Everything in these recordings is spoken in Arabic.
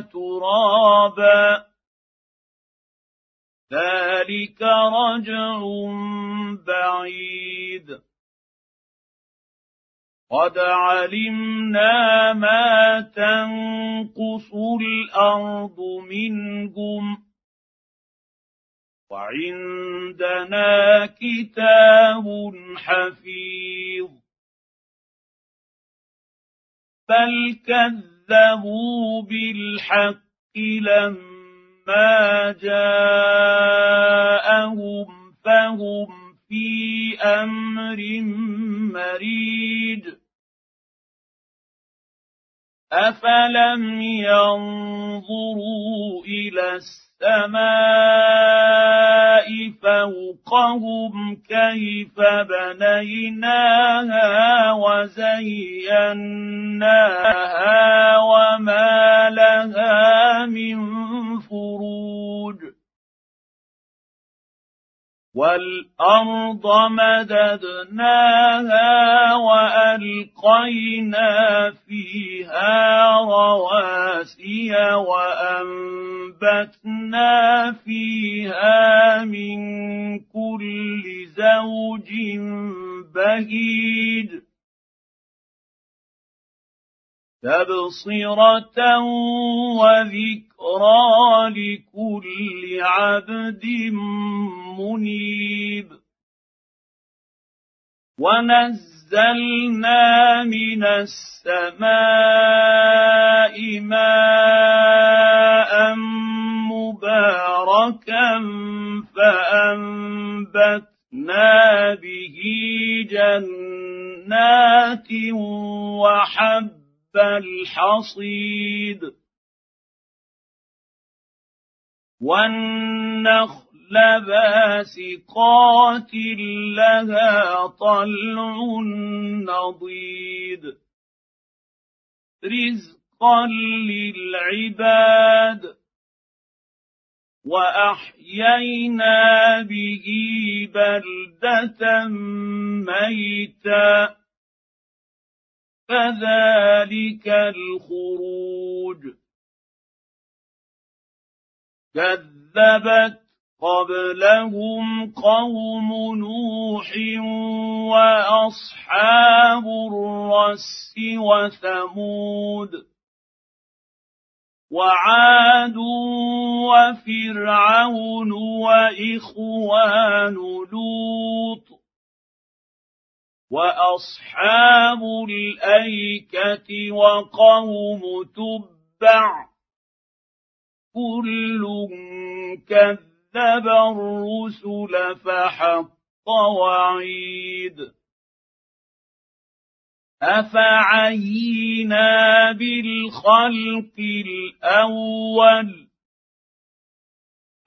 ترابا ذلك رجع بعيد قد علمنا ما تنقص الأرض منهم وعندنا كتاب حفيظ بل كذبوا بالحق لما ما جاءهم فهم في أمر مريج افلم ينظروا إلى السماء فوقهم كيف بنيناها وزيناها وما لها من فروج والارض مددناها والقينا فيها رواسي وانبتنا فيها من كل زوج بهيج تبصرة وذكرى لكل عبد منيب. ونزلنا من السماء ماء مباركا فأنبتنا به جنات وحب الحصيد والنخل باسقات لها طلع نضيد رزقا للعباد وأحيينا به بلدة ميتا كذلك الخروج. كذبت قبلهم قوم نوح وأصحاب الرس وثمود وعاد وفرعون وإخوان لوط واصحاب الايكه وقوم تبع كل كذب الرسل فحق وعيد افعينا بالخلق الأول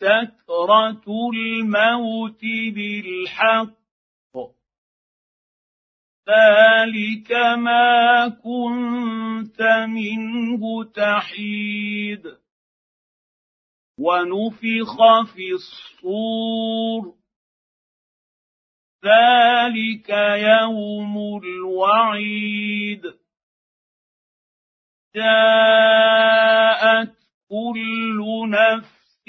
سكره الموت بالحق ذلك ما كنت منه تحيد ونفخ في الصور ذلك يوم الوعيد جاءت كل نفس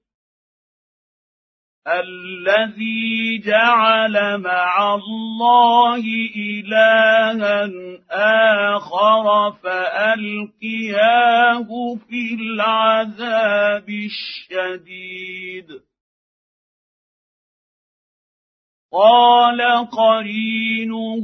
الذي جعل مع الله إلها آخر فألقياه في العذاب الشديد. قال قرينه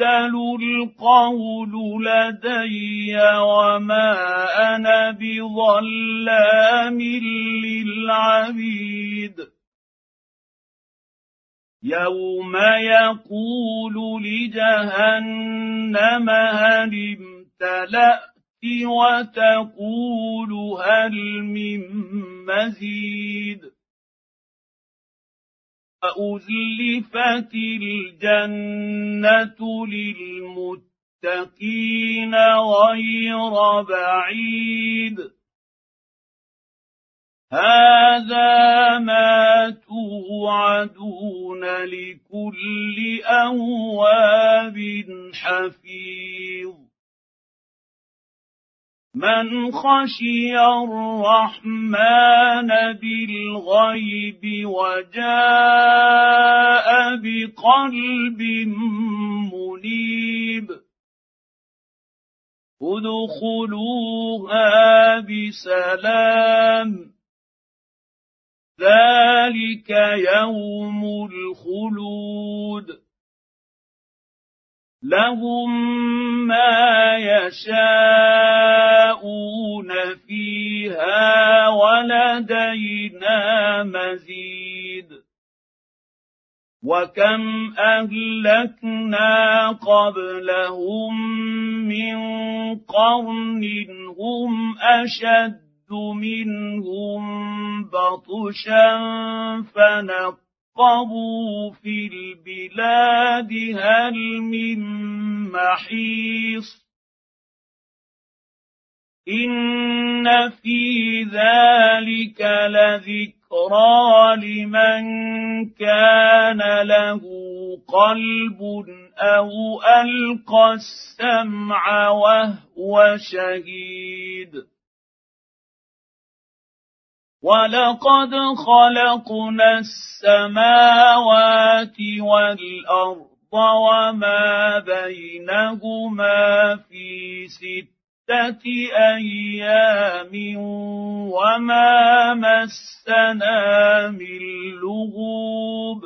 يبدل القول لدي وما أنا بظلام للعبيد يوم يقول لجهنم هل امتلأت وتقول هل من مزيد وأزلفت الجنة للمتقين غير بعيد. هذا ما توعدون لكل أواب حفيظ. من خشي الرحمن بالغيب وجاء بقلب منيب. ادخلوها بسلام. ذلك يوم الخلود. لهم ما يشاءون فيها ولدينا مزيد وكم اهلكنا قبلهم من قرن هم اشد منهم بطشا فنقوا فارقبوا في البلاد هل من محيص إن في ذلك لذكرى لمن كان له قلب أو ألقى السمع وهو شهيد ولقد خلقنا السماوات والارض وما بينهما في سته أيام وما مسنا من لغوب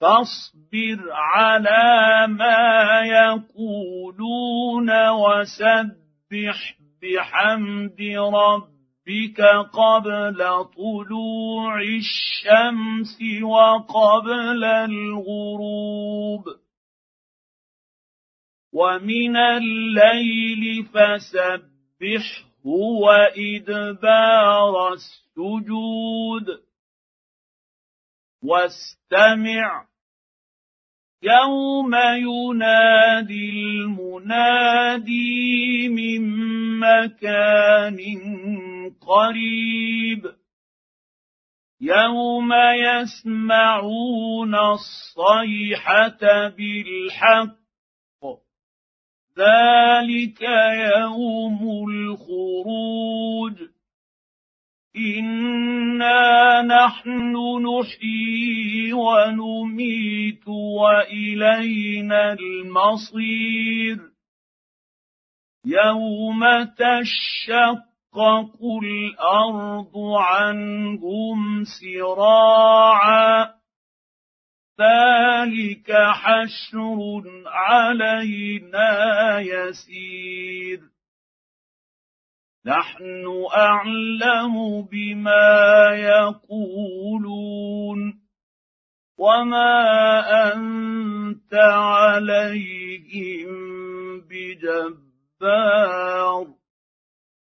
فاصبر على ما يقولون وسبح بحمد ربك قبل طلوع الشمس وقبل الغروب. ومن الليل فسبحه وإدبار السجود. واستمع. يوم ينادي المنادي من مكان قريب. يوم يسمعون الصيحة بالحق. ذلك يوم الخروج. إنا نحن نحيي ونميت وإلينا المصير. يوم تشقق الأرض عنهم سراعا ذلك حشر علينا يسير نحن اعلم بما يقولون وما انت عليهم بجبار